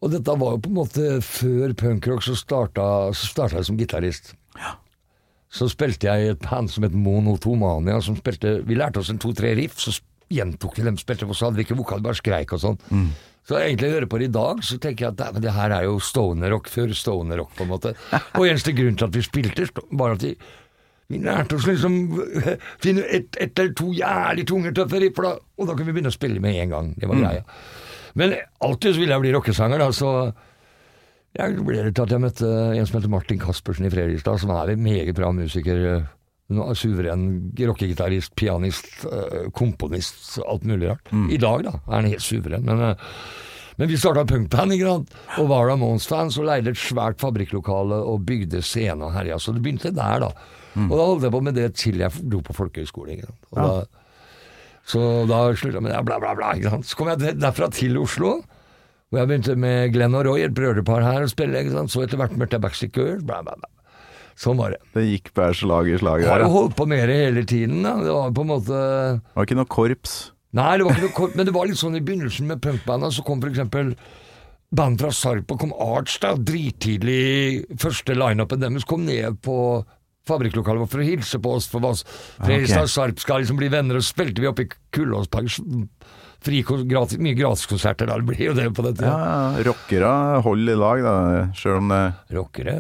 og dette var jo på en måte før punkrock, så starta, så starta jeg som gitarist. Så spilte jeg i et band som het Monotomania, som spilte Vi lærte oss en to-tre riff, så gjentok vi dem, spilte på, så hadde vi ikke vokal, bare skreik og sånn. Så egentlig hører på det i dag, så tenker jeg at dæven, det her er jo stoner-rock før stoner-rock, på en måte. [laughs] Og eneste grunn til at vi spilte, var at vi, vi lærte oss liksom [laughs] finne ett et eller to jævlig tunge, tøffe riff, da, og da kunne vi begynne å spille med en gang. Det var greia. Men alltid så ville jeg bli rockesanger, da, så jeg ble det til at jeg møtte en som heter Martin Caspersen i Fredrikstad, som er en meget bra musiker. Suveren rockegitarist, pianist, eh, komponist, alt mulig rart. I dag, da, er han helt suveren. Men, eh, men vi starta punkband, ikke sant, og var da Monstans og leide et svært fabrikklokale og bygde scene og herja. Så det begynte der, da. Og da holdt jeg på med det til jeg dro på folkehøyskole. ikke sant. Og da, så da slutta jeg med det, bla, bla, bla. ikke sant? Så kom jeg derfra til Oslo. Hvor jeg begynte med Glenn og Roy, et brødrepar her, å spille. ikke sant? Så etter hvert møtte jeg Backstreet Girls. Bla, bla, bla. Sånn var det. Det gikk bare slag i slag har jo holdt på med det hele tiden. Da. Det var på en måte Det var ikke noe korps. Nei, det var ikke noe korps, men det var litt sånn i begynnelsen med punkbanda, så kom eksempel band fra Sarp og kom Arts da, drittidlig. Første lineupen deres kom ned på fabrikklokalet for å hilse på oss. For hva Fredrikstad okay. Sarp skal liksom bli venner, og spilte vi oppe i Kullåspark. Fri, gratis, mye gratiskonserter da, det blir jo det på den Ja, tida. ja, rockere holder i lag, da. Sjøl om det Rockere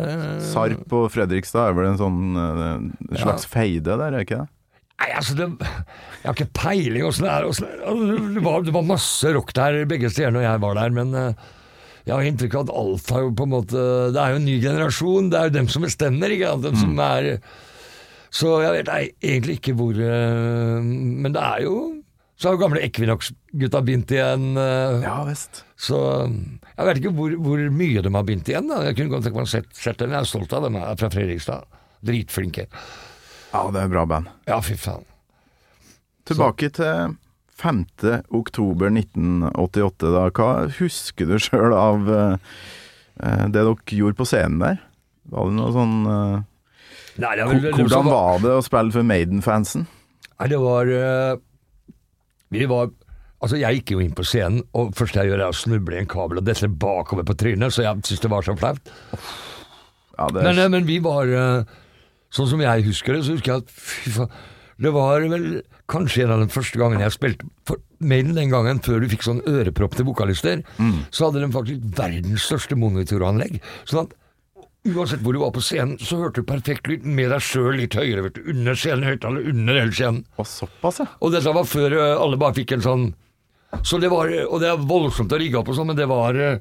Sarp og Fredrikstad er vel en sånn eh, en slags feide der, er ikke det? Nei, altså det, Jeg har ikke peiling åssen det er. hvordan det var, det var masse rock der begge steder når jeg var der, men eh, jeg har inntrykk av at alt har jo på en måte Det er jo en ny generasjon, det er jo dem som bestemmer, ikke sant. Dem som er Så jeg vet nei, egentlig ikke hvor eh, Men det er jo Så har jo gamle Equinox-gutta begynt igjen. eh, Ja visst. Så jeg vet ikke hvor, hvor mye de har begynt igjen. da Jeg kunne godt tenke meg å sett, sett dem. Jeg er stolt av dem jeg er fra Fredrikstad. Dritflinke. Ja, det er bra band. Ja, fy faen. Tilbake til 5. oktober 1988. Da. Hva husker du sjøl av eh, eh, det dere gjorde på scenen der? Var det noe sånn uh, Nei, det var, Hvordan var det å spille for Maiden-fansen? Nei, det var eh, Vi var Altså, jeg gikk jo inn på scenen, og første jeg gjør er å snuble i en kabel og dette bakover på trynet, så jeg syntes det var så flaut. Ja, det, Men, eh, men vi var eh, Sånn som jeg husker det, så husker jeg at fy faen Det var vel kanskje en av de første gangene jeg spilte for Maiden den gangen, før du fikk sånn ørepropp til vokalister, så hadde de faktisk verdens største monitoranlegg. Sånn at uansett hvor du var på scenen, så hørte du perfekt lyd med deg sjøl litt høyere, vet du. Under scenen, høyttaler under hele scenen. Og såpass, ja. Og dette var før eh, alle bare fikk en sånn Så det var Og det er voldsomt å rigge opp og sånn, men det var eh,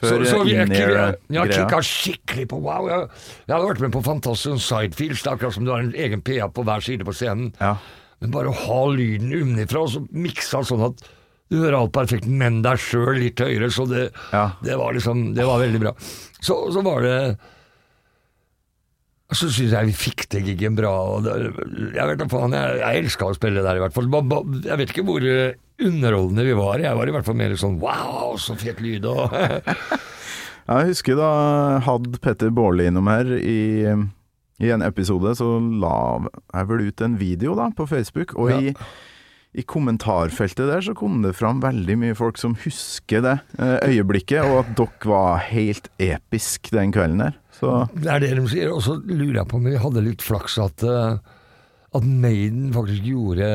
Før, så, så vi, jeg, jeg, jeg, kicka skikkelig på wow. Jeg, jeg hadde vært med på Fantastic Sidefields, det er akkurat som du har en egen PA på hver side på scenen. Ja. Men bare å ha lyden unnifra og så miksa sånn at du hører alt perfekt, men deg sjøl litt høyere, så det, Ja. det var liksom Det var veldig bra. Så, så var det så syns jeg vi fikk til gigen bra. Det, jeg vet da faen, jeg, jeg elska å spille der, i hvert fall. Jeg vet ikke hvor eh, underholdende vi var. Jeg var i hvert fall mer sånn wow, så fet lyd og [laughs] Jeg husker da hadde Petter Baarli innom her i, i en episode, så la jeg vel ut en video da på Facebook, og Ja. i, i kommentarfeltet der så kom det fram veldig mye folk som husker det eh, øyeblikket, og at dere var helt episk den kvelden der. Så Det er det de sier. Og så lurer jeg på om vi hadde litt flaks at, eh, at Maiden faktisk gjorde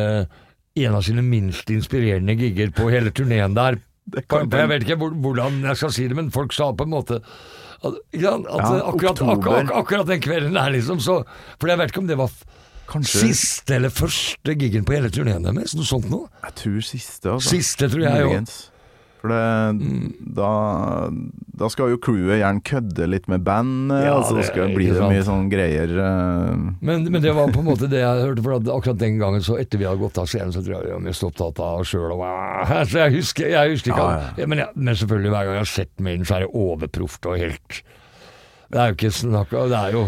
en av sine minst inspirerende gigger på hele turneen der. Jeg vet ikke hvordan jeg skal si det, men folk sa på en måte at, ja, at Ja, akkurat, akkurat, akkurat den kvelden der, liksom, så For jeg vet ikke om det var kanskje siste eller første giggen på hele turneen deres, noe sånt noe. Jeg tror siste, altså. Siste, tror jeg jo. For det, Mm. da, da skal jo crewet gjerne kødde litt med bandet, Ja, og så det- skal, blir ikke det mye sånne greier eh, Men, men det var på en måte det jeg hørte, for at akkurat den gangen, så etter vi hadde gått av scenen, så tror jeg vi var mest opptatt av oss sjøl. Så jeg husker, jeg husker ikke Ja, ja, men, men selvfølgelig, hver gang jeg har sett Maiden, så er det overproft og helt Det er jo ikke snakk om Det er jo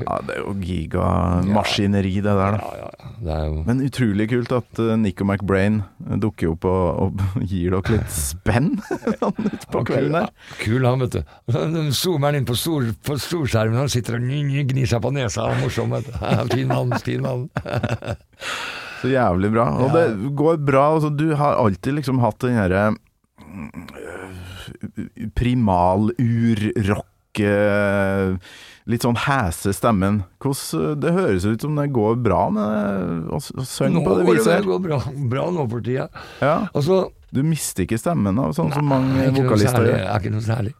Ja, det er jo gigamaskineri, det der, da. Ja, ja. Det er jo Men utrolig kult at uh, Nico McBrain dukker opp og, og [laughs] gir dere litt spenn [laughs] utpå på kvelden der. Kul han, vet du. Den zoomer han inn på, stor, på storskjermen, han sitter og gnir seg på nesa. Morsom, vet du. [laughs] Fin mann, fin mann. Så jævlig bra. Og Ja. det går bra. Altså, du har alltid liksom hatt den herre primal-ur-rock eh, Litt sånn hæse stemmen. Hvordan Det høres ut som det går bra med å å synge på det viset det går bra, bra nå for tida. Ja, Altså, du mister ikke stemmen, da, sånn som mange Nei, ikke noe vokalister gjør. er ikke noe særlig.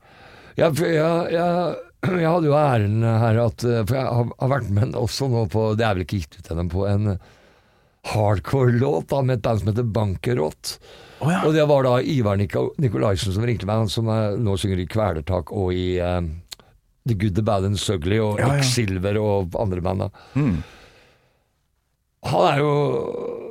Jeg, jeg, jeg, jeg hadde jo æren her at For jeg har, har vært med også nå på Det er vel ikke gitt ut ennå, på en hardcore-låt med et band som heter Bankerott. Oh, ja. Og det var da Ivar Nikolaisen som ringte meg, han som er, nå synger i Kvelertak og i eh, The Good, The Bad and Sugly og Ja, ja. X-Silver og andre band. Mm. Han er jo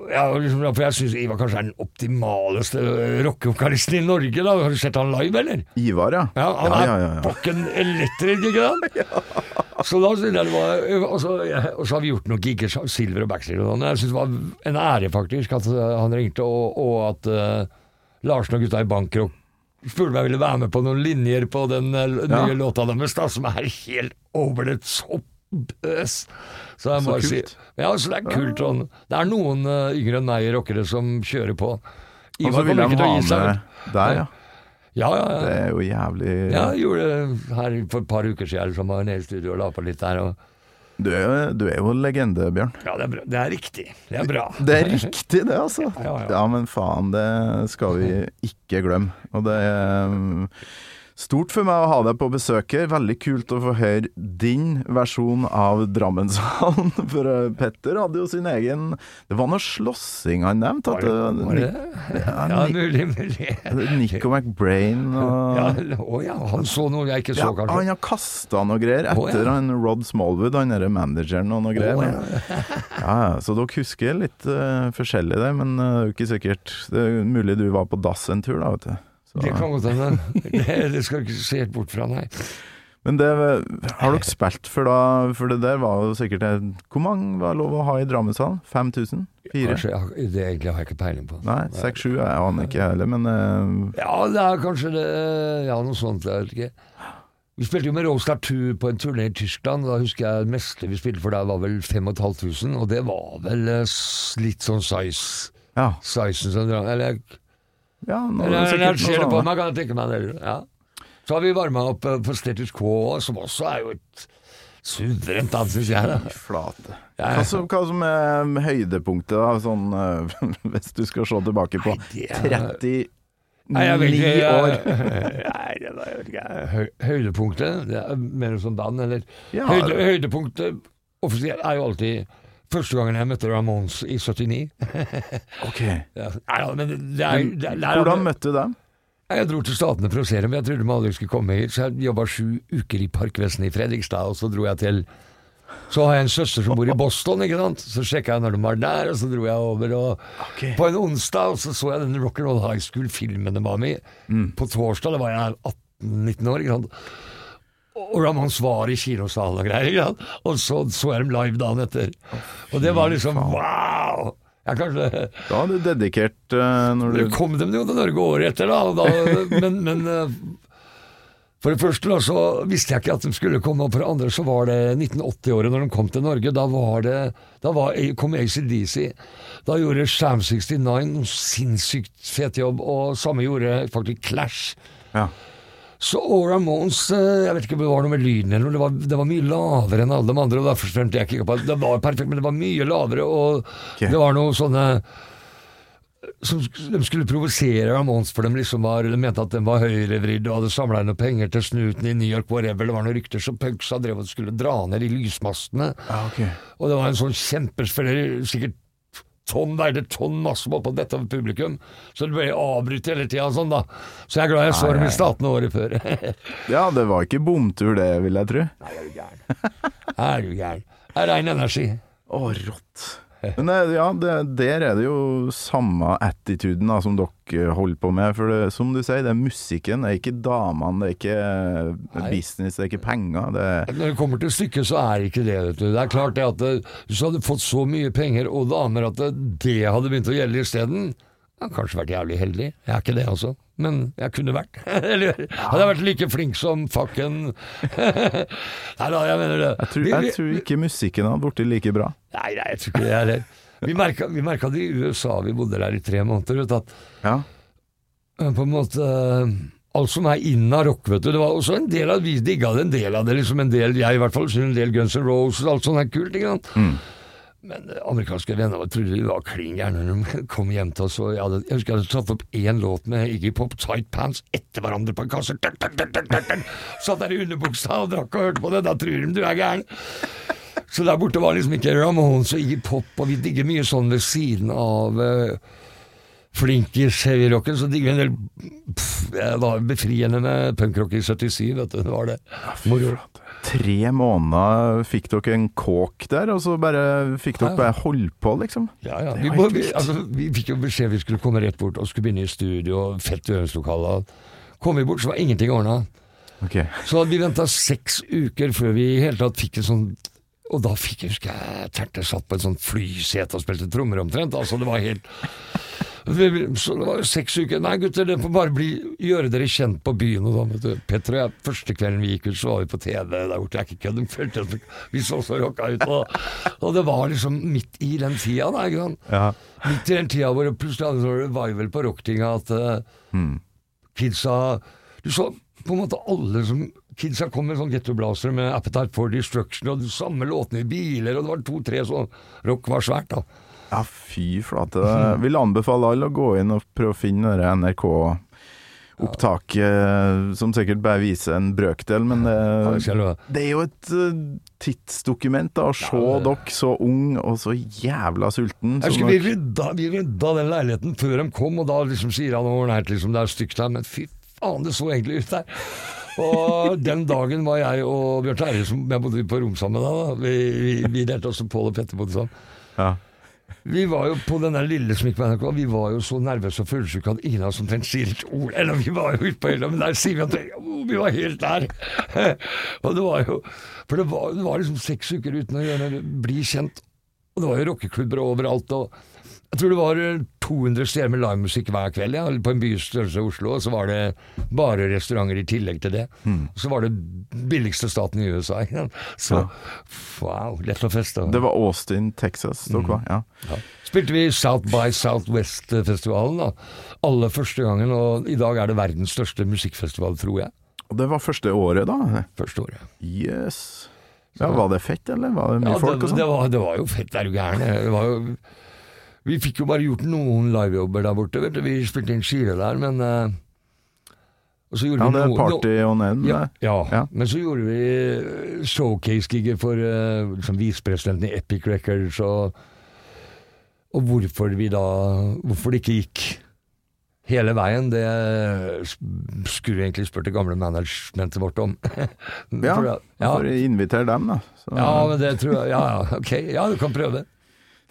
ja, liksom, For jeg syns Ivar kanskje er den optimaleste rockevokalisten i Norge. da Har du sett han live, eller? Ivar, ja. Ja, han ja, er ja, ja. pokken elektrisk, ikke sant? [laughs] Så da synes jeg det var Og så og så har vi gjort noen gigger, Silver og Backstreet og sånn. Jeg syns det var en ære, faktisk, at han ringte, og, og at uh, Larsen og gutta i Banker spurte om jeg ville være med på noen linjer på den uh, nye Ja. låta deres, da, som er helt over det top. Bøs. Så Så kult. si. Ja, så det er kult sånn. Det er noen uh, yngre enn meg rockere som kjører på. Og så vil å ha med der, ja. Ja, ja, ja. Det er jo jævlig Ja, jeg gjorde det her for et par uker siden, som var nede i studio og la på litt der. Og, Du er, jo- du er jo legende, Bjørn. ja, det er, det er riktig. Det er bra. Det er riktig, det, altså. Ja, ja. Ja, men faen, det skal vi ikke glemme. Og det er stort for meg å ha deg på besøk her. Veldig kult å få høre din versjon av Drammenshallen. [laughs] For uh, Petter hadde jo sin egen Det var noe slåssing han nevnte. Var det, var det? Ja, ja, mulig, mulig. Nico McBrain [laughs] og Ja, å ja, han så noe jeg ikke så, kanskje. Ja, han har kasta noe greier Å, etter ja. han Rod Smallwood, han derre manageren og noe greier. Å, [laughs] så dere husker litt uh, forskjellig det, men eh, det er jo ikke sikkert Det er mulig du var på dass en tur, da, vet du. Det kan godt hende. Det, det skal du ikke se helt bort fra, nei. Men det har dere spilt for da For det der var jo sikkert Hvor mange var lov å ha i Drammenshallen? 5000? Fire? Kanskje, det egentlig har jeg ikke peiling på. Nei, seks-sju? Jeg aner ikke heller, men uh... Ja, det er kanskje det Ja, noe sånt. Jeg vet ikke. Vi spilte jo med Rollstar 2 på en turné i Tyskland. Da husker jeg det meste vi spilte for der var vel 5500, og det var vel eh, litt sånn size. ja. Sizen som Eller ja nå, er det jeg sikkert ser det på sånt. meg, kan jeg tenke meg det. Ja. Så har vi varma opp for på Status Quo, som også er jo et suverent dans, syns jeg. Da. [laughs] Flate. Ja, Hva som, hva som er høydepunktet, da, sånn, eh, [laughs] hvis du skal se tilbake på Nei, er- 39 Nei, jeg vet ikke, år? [laughs] Nei, det var, jeg vet. Høy, høydepunktet, det er mer som Dan, eller Ja. Høyde, Høydepunktet offisielt er jo alltid første gangen jeg møtte Ramones i 79. Ok. [laughs] Ja, ja, men det, det er, det, er- Hvordan møtte du dem? Jeg dro til Statene for å se dem, jeg trodde de aldri skulle komme hit, så jeg jobba sju uker i Parkvesenet i Fredrikstad, og så dro jeg til Så har jeg en søster som bor i Boston, ikke sant, så sjekka jeg når de var der, og så dro jeg over, og okay. på en onsdag, og så så jeg den Rock'n'Roll High School-filmen de var med i. Mm. På torsdag, da var jeg 18-19 år, ikke sant. Og Ramones var i kinosalen og greier. Og så så jeg dem live dagen etter. Og det var liksom wow! Jeg kanskje Da hadde du dedikert uh, når du kom dem jo til Norge året etter, da. da men, men eh, for det første da, så visste jeg ikke at de skulle komme, og for det andre så var det 1980-året når de kom til Norge. Da var det, da var, kom ACDC. Da gjorde Sham 69 noen sinnssykt fet jobb, og samme gjorde faktisk Clash. Ja. Så Aura Ramones eh, Jeg vet ikke om det var noe med lyden eller noe, det var, det var mye lavere enn alle de andre. og Derfor skjønte jeg ikke på Det var perfekt, men det var mye lavere, og okay. det var noe sånne som De skulle provosere Ramones, for de liksom var De mente at den var høyrevridd og hadde samla inn noe penger til snuten i New York, whatever. Det var noen rykter som Pugsa drev og skulle dra ned i lysmastene. Ah, okay. Og det var en sånn kjempespiller, sikkert tonn, det tonn masse oppå dette publikum, så det ble avbrutt hele tida sånn, da. Så jeg er glad jeg så dem i Statene året før. [laughs] Ja, det var ikke bomtur det, vil jeg tro. Nei, er du gæren. Er du gæren. Det er rein energi. Å, rått. [laughs] Men ja, det, der er det jo samme attituden da, som dere holder på med. For det, som du sier, det er musikken, det er ikke damene, det er ikke Nei. business, det er ikke penger. Det Når det kommer til stykket, så er det ikke det, vet du. Det er klart det at hvis du hadde fått så mye penger og damer at det, det hadde begynt å gjelde isteden, jeg har kanskje vært jævlig heldig. Jeg er ikke det, altså. Men jeg kunne vært. [laughs] Eller hadde jeg vært like flink som fucken [laughs] Nei da, jeg mener det. jeg, tror, jeg tror ikke musikken hadde blitt like bra. Nei, nei, jeg tror ikke det er det. Vi merka, vi merka det i USA, vi bodde der i tre måneder, vet du, at Ja. på en måte Alt som er inn av rock, vet du. Det var også en del av Vi digga det, en del av det, liksom. En del, jeg i hvert fall, en del Guns N' Roses, alt sånt er kult, ikke sant. Men eh, amerikanske venner trodde vi var klin gærne når de [laughs] kom hjem til oss. Jeg, hadde, jeg husker jeg hadde satt opp én låt med Iggy Pop, Tight Pants, etter hverandre på en kasse. Satt der i underbuksa og drakk og hørte på det. Da tror de du er gæren. Så der borte var liksom ikke Ramones og Iggy Pop, og vi digger mye sånn ved siden av uh, flinkis heavyrocken, så digger vi en del pff, Det var befriende med punkrock i 77, vet du. Det var det. Moro. Tre måneder fikk dere en kåk der, og så bare fikk dere bare holde på, liksom. Ja, ja. Vi, må, vi, altså, vi fikk jo beskjed vi skulle komme rett bort og skulle begynne i studio, og fett øvingslokaler. Kom vi bort, så var ingenting ordna. Okay. Så hadde vi venta seks uker før vi i hele tatt fikk en sånn Og da fikk jeg, husker jeg, Terte satt på et sånt flysete og spilte trommer omtrent. Altså, det var helt Så det var jo seks uker. Nei, gutter, det får bare bli, gjøre dere kjent på byen og da, vet du. Petter og jeg, første kvelden vi gikk ut, så var vi på TV der borte. Jeg er ikke kødd, vi så så rocka ut. Og, og det var liksom midt i den tida, da, ikke sant. Ja. Midt i den tida hvor det plutselig hadde sånn revival på rocktinga at mm. kidsa Du så på en måte alle som Kidsa kom med sånn gettoblasere med Appetite for Destruction og de samme låtene i biler, og det var to-tre sånn Rock var svært, da. Ja, fy flate. Jeg vil anbefale alle å gå inn og prøve å finne det NRK-opptaket, som sikkert bare viser en brøkdel, men det, det det er jo et eh, tidsdokument, da. Å se Ja, det- dere så ung og så jævla sulten. Jeg husker vi rydda, vi rydda den leiligheten før de kom, og da liksom sier han ålreit, liksom, det er stygt her, men fy faen, det så egentlig ut der. Og den dagen var jeg og Bjørn Terje, som jeg bodde på rom sammen med da. Vi, vi, vi delte også Pål og Petter bodde sammen. Ja. Vi var jo på den der lille som gikk på NRK, vi var jo så nervøse og følelsessyke at ingen av oss omtrent sier et ord. Eller vi var jo ute på øya, men der sier vi at vi var helt der. [laughs] og det var jo For det var, det var liksom seks uker uten å gjøre bli kjent. Og det var jo rockeklubber overalt. og jeg tror det var eh, 200 steder med livemusikk hver kveld, ja, på en bys størrelse Oslo. Og så var det bare restauranter i tillegg til det. Mm. så var det billigste staten i USA. [laughs] Ja. Så Så wow, lett å feste. Det var Austin, Texas dere var? Ja. Ja. Spilte vi South by Southwest-festivalen da, aller første gangen, og i dag er det verdens største musikkfestival, tror jeg. Og det var første året, da? Første året. Yes. Ja, Var det fett, eller? Var det mye Ja, folk det, og sånn? det, var, det var jo fett, er du gæren. Det var jo Vi fikk jo bare gjort noen livejobber der borte, vet du. Vi spilte inn skive der, men eh, og så gjorde Ja, det er Party on End. Ja, ja. Ja. men så gjorde vi eh, showcase-gigger for liksom visepresidenten i Epic Records, og, og hvorfor vi da Hvorfor det ikke gikk hele veien, det skulle egentlig spurt det gamle managementet vårt om. [laughs] Ja, For ja. For å invitere dem, da. Så, ja, men det tror jeg Ja, ja, ok. Ja, du kan prøve.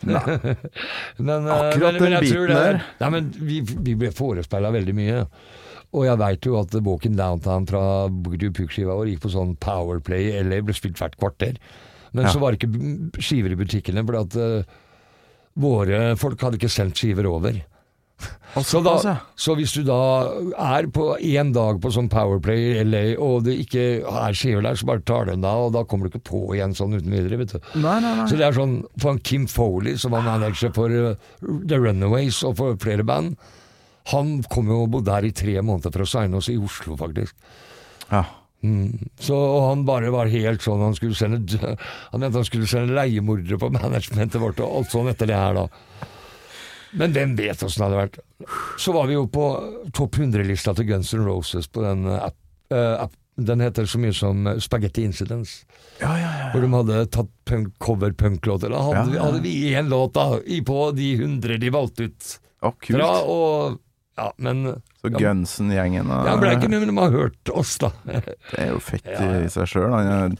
Men, eh, Akkurat den biten der. Nei, men vi, vi ble forespeila veldig mye. Og jeg veit jo at Walking Downtown fra Boogie Puk-skiva vår gikk på sånn Powerplay eller ble spilt hvert kvarter. Men Ja. så var det ikke skiver i butikkene, for at uh, våre folk hadde ikke sendt skiver over. Så, da, så hvis du da er på én dag på sånn Powerplay i LA, og det ikke er skiver der, så bare tar du den da, og da kommer du ikke på igjen sånn uten videre, vet du. Nei, nei, nei. Så det er sånn for han Kim Foley, som var manager for uh, The Runaways og for flere band, han kom jo og bodde her i tre måneder for å signe oss i Oslo, faktisk. Ja. Så og han bare var helt sånn Han skulle sende Han mente han skulle sende leiemordere på managementet vårt og alt sånn etter det her, da. Men hvem vet åssen det hadde vært. Så var vi jo på topp 100-lista til Guns N' Roses på den app, uh, app Den heter så mye som uh, Spaghetti Incidents. Ja, ja, ja. Hvor de hadde tatt punk, cover-punklåter. Da hadde, Ja, vi- ja. hadde vi én låt da, i på de hundre de valgte ut Å, kult. fra, og Ja, men Så ja, Gunsen-gjengen og- Jeg ble ikke med, men de har hørt oss, da. [laughs] Det er jo fett Ja, ja. i seg sjøl.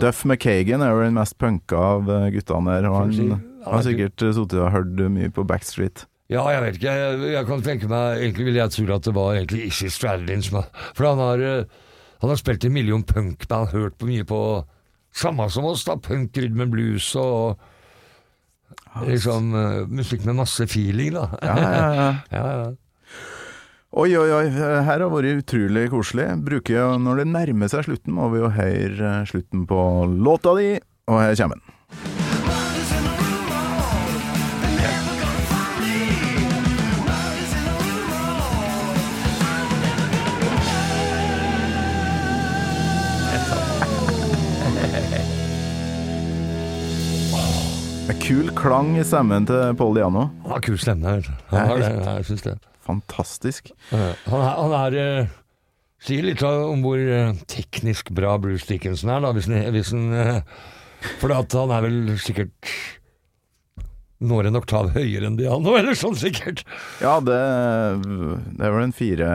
Duff McKagan er jo den mest punka av eh, guttene der. Og han. Han har er sikkert eh, sittet og hørt mye på Backstreet. Ja, jeg vet ikke. Jeg, jeg kan tenke meg Egentlig ville jeg tro at det var egentlig Izzy Stradlin som For han har, eh, han har spilt i en million punkband, hørt på mye på samme som oss, da. Punk, rytme, blues og liksom eh, musikk med masse feeling, da. Ja, ja, ja. ja, [laughs] ja. Oi, oi, oi. Her har vært utrolig koselig. Bruker Når det nærmer seg slutten, må vi jo høre eh, slutten på låta di, og her kommer den. Kul klang i stemmen til Paul Diano. Han har kul stemme. Han har det, jeg syns det. Fantastisk. Han er, han er eh, Sier litt om hvor eh, teknisk bra Bruce Dickinson er, da, hvis han, hvis han eh, For at han er vel sikkert når en oktav høyere enn Diano, [laughs] eller sånn sikkert. Ja, det, det er vel en fire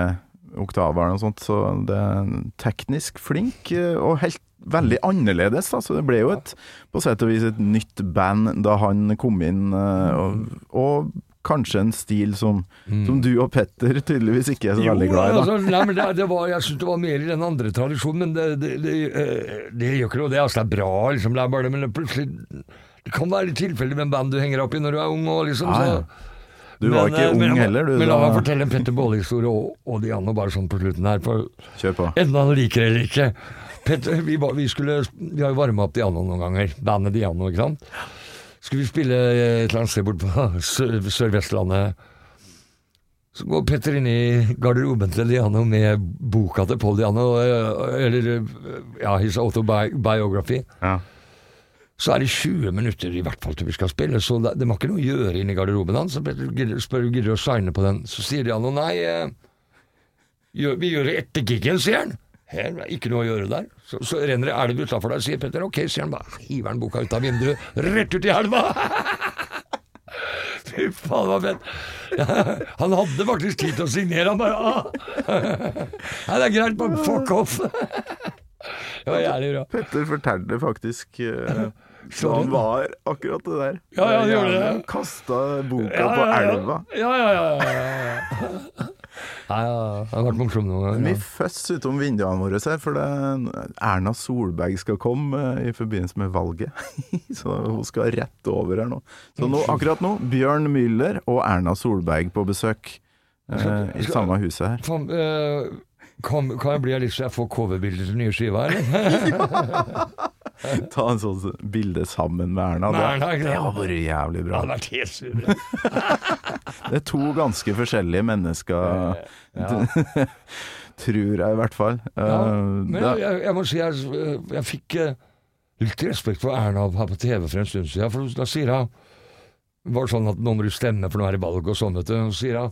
oktaver og sånt, så det er teknisk flink eh, og helt veldig annerledes. Da. Så det ble jo et, på sett og vis et nytt band da han kom inn, eh, og, og kanskje en stil som, som du og Petter tydeligvis ikke er så veldig glad i. altså, nei, men det, det var, jeg syns det var mer i den andre tradisjonen, men det, det, det, eh, det gjør ikke noe. Det, altså, det er bra, liksom. Det er bare det, men plutselig Det kan være litt tilfeldig med band du henger opp i når du er ung, og liksom. Så- Du var Men, ikke eh, ung men, heller, du. Men la meg fortelle en Petter Balle-historie og, og Diano bare sånn på slutten her. Kjør på. enten han liker det eller ikke. Petter, vi, vi, skulle, vi har jo varma opp Diano noen ganger. Bandet Diano, ikke sant. Skulle vi spille et eller annet sted bort på [laughs] Sør- Sør-Vestlandet. Så går Petter inn i garderoben til Diano med boka til Paul Diano, eh, eller ja, his autobiography. Ja. Så er det 20 minutter i hvert fall til vi skal spille, så det, det må ikke noe å gjøre inne i garderoben hans. Så om gidder- spør gidder å signe på den. Så sier de han og nei, eh, gjør, vi gjør det etter giggen, sier han. Her er ikke noe å gjøre der. Så, så renner det elv utafor deg, sier Petter. Ok, sier han bare. Hiver han boka ut av vinduet, rett ut i elva! [laughs] Fy faen, det var fett. [laughs] Han hadde faktisk tid til å signere, han bare ah. [laughs] Nei, det er greit, bare fuck off. Det var jævlig bra. Petter fortalte faktisk uh, Så han var akkurat det der. Ja, ja, det gjorde det. Kasta boka Ja, på elva. Ja, ja, ja. ja, ja. [laughs] Nei, ja, det har vært morsomt noen ganger. Vi føss utom vinduene våre her, for det, Erna Solberg skal komme eh, i forbindelse med valget. [laughs] Så hun skal rett over her nå. Så nå, akkurat nå, Bjørn Müller og Erna Solberg på besøk eh, i samme huset her. Fan, eh, kan, kan jeg bli litt så jeg får coverbilder til nye skiva, eller? [laughs] [laughs] Ta en sånn bilde sammen med Erna. Med Erna, Det, hadde vært jævlig Det bra. hadde vært helt suverent. [laughs] Det er to ganske forskjellige mennesker, Ja. [laughs] tror jeg i hvert fall. Ja, Eh, men jeg, jeg, jeg må si jeg, jeg fikk eh, litt respekt for Erna her på TV for en stund siden. For da sier hun det var sånn at nå må du stemme, for nå er det valg og sånn, vet du. Og så sier hun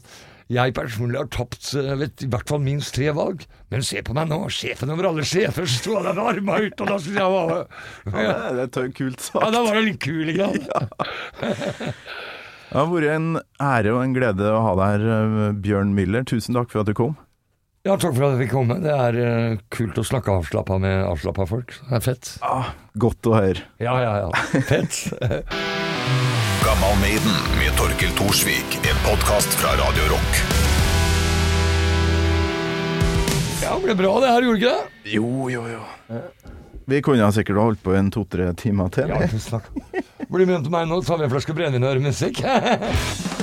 jeg personlig har tapt eh, vet, i hvert fall minst tre valg, men se på meg nå, sjefen over alle sjefer, [laughs] sto der med arma ut, og da skulle jeg var ja, det, det er kult sagt. Ja, da var det litt kul, ikke sant? Det har vært en ære og en glede å ha deg her, eh, Bjørn Müller. Tusen takk for at du kom. Ja, takk for at jeg fikk komme. Det er eh, kult å snakke avslappa med avslappa folk. Det er fett. Ah, godt å høre. Ja, ja, ja. Fett. [laughs] Gammal Maiden med Torkel Thorsvik. En podkast fra Radio Rock. Ja, det ble bra det her, gjorde ikke det? Jo, jo, jo. Vi kunne sikkert holdt på en to-tre timer til. Ja, Blir hjem til meg nå, tar vi en flaske brennevin og hører musikk. [laughs]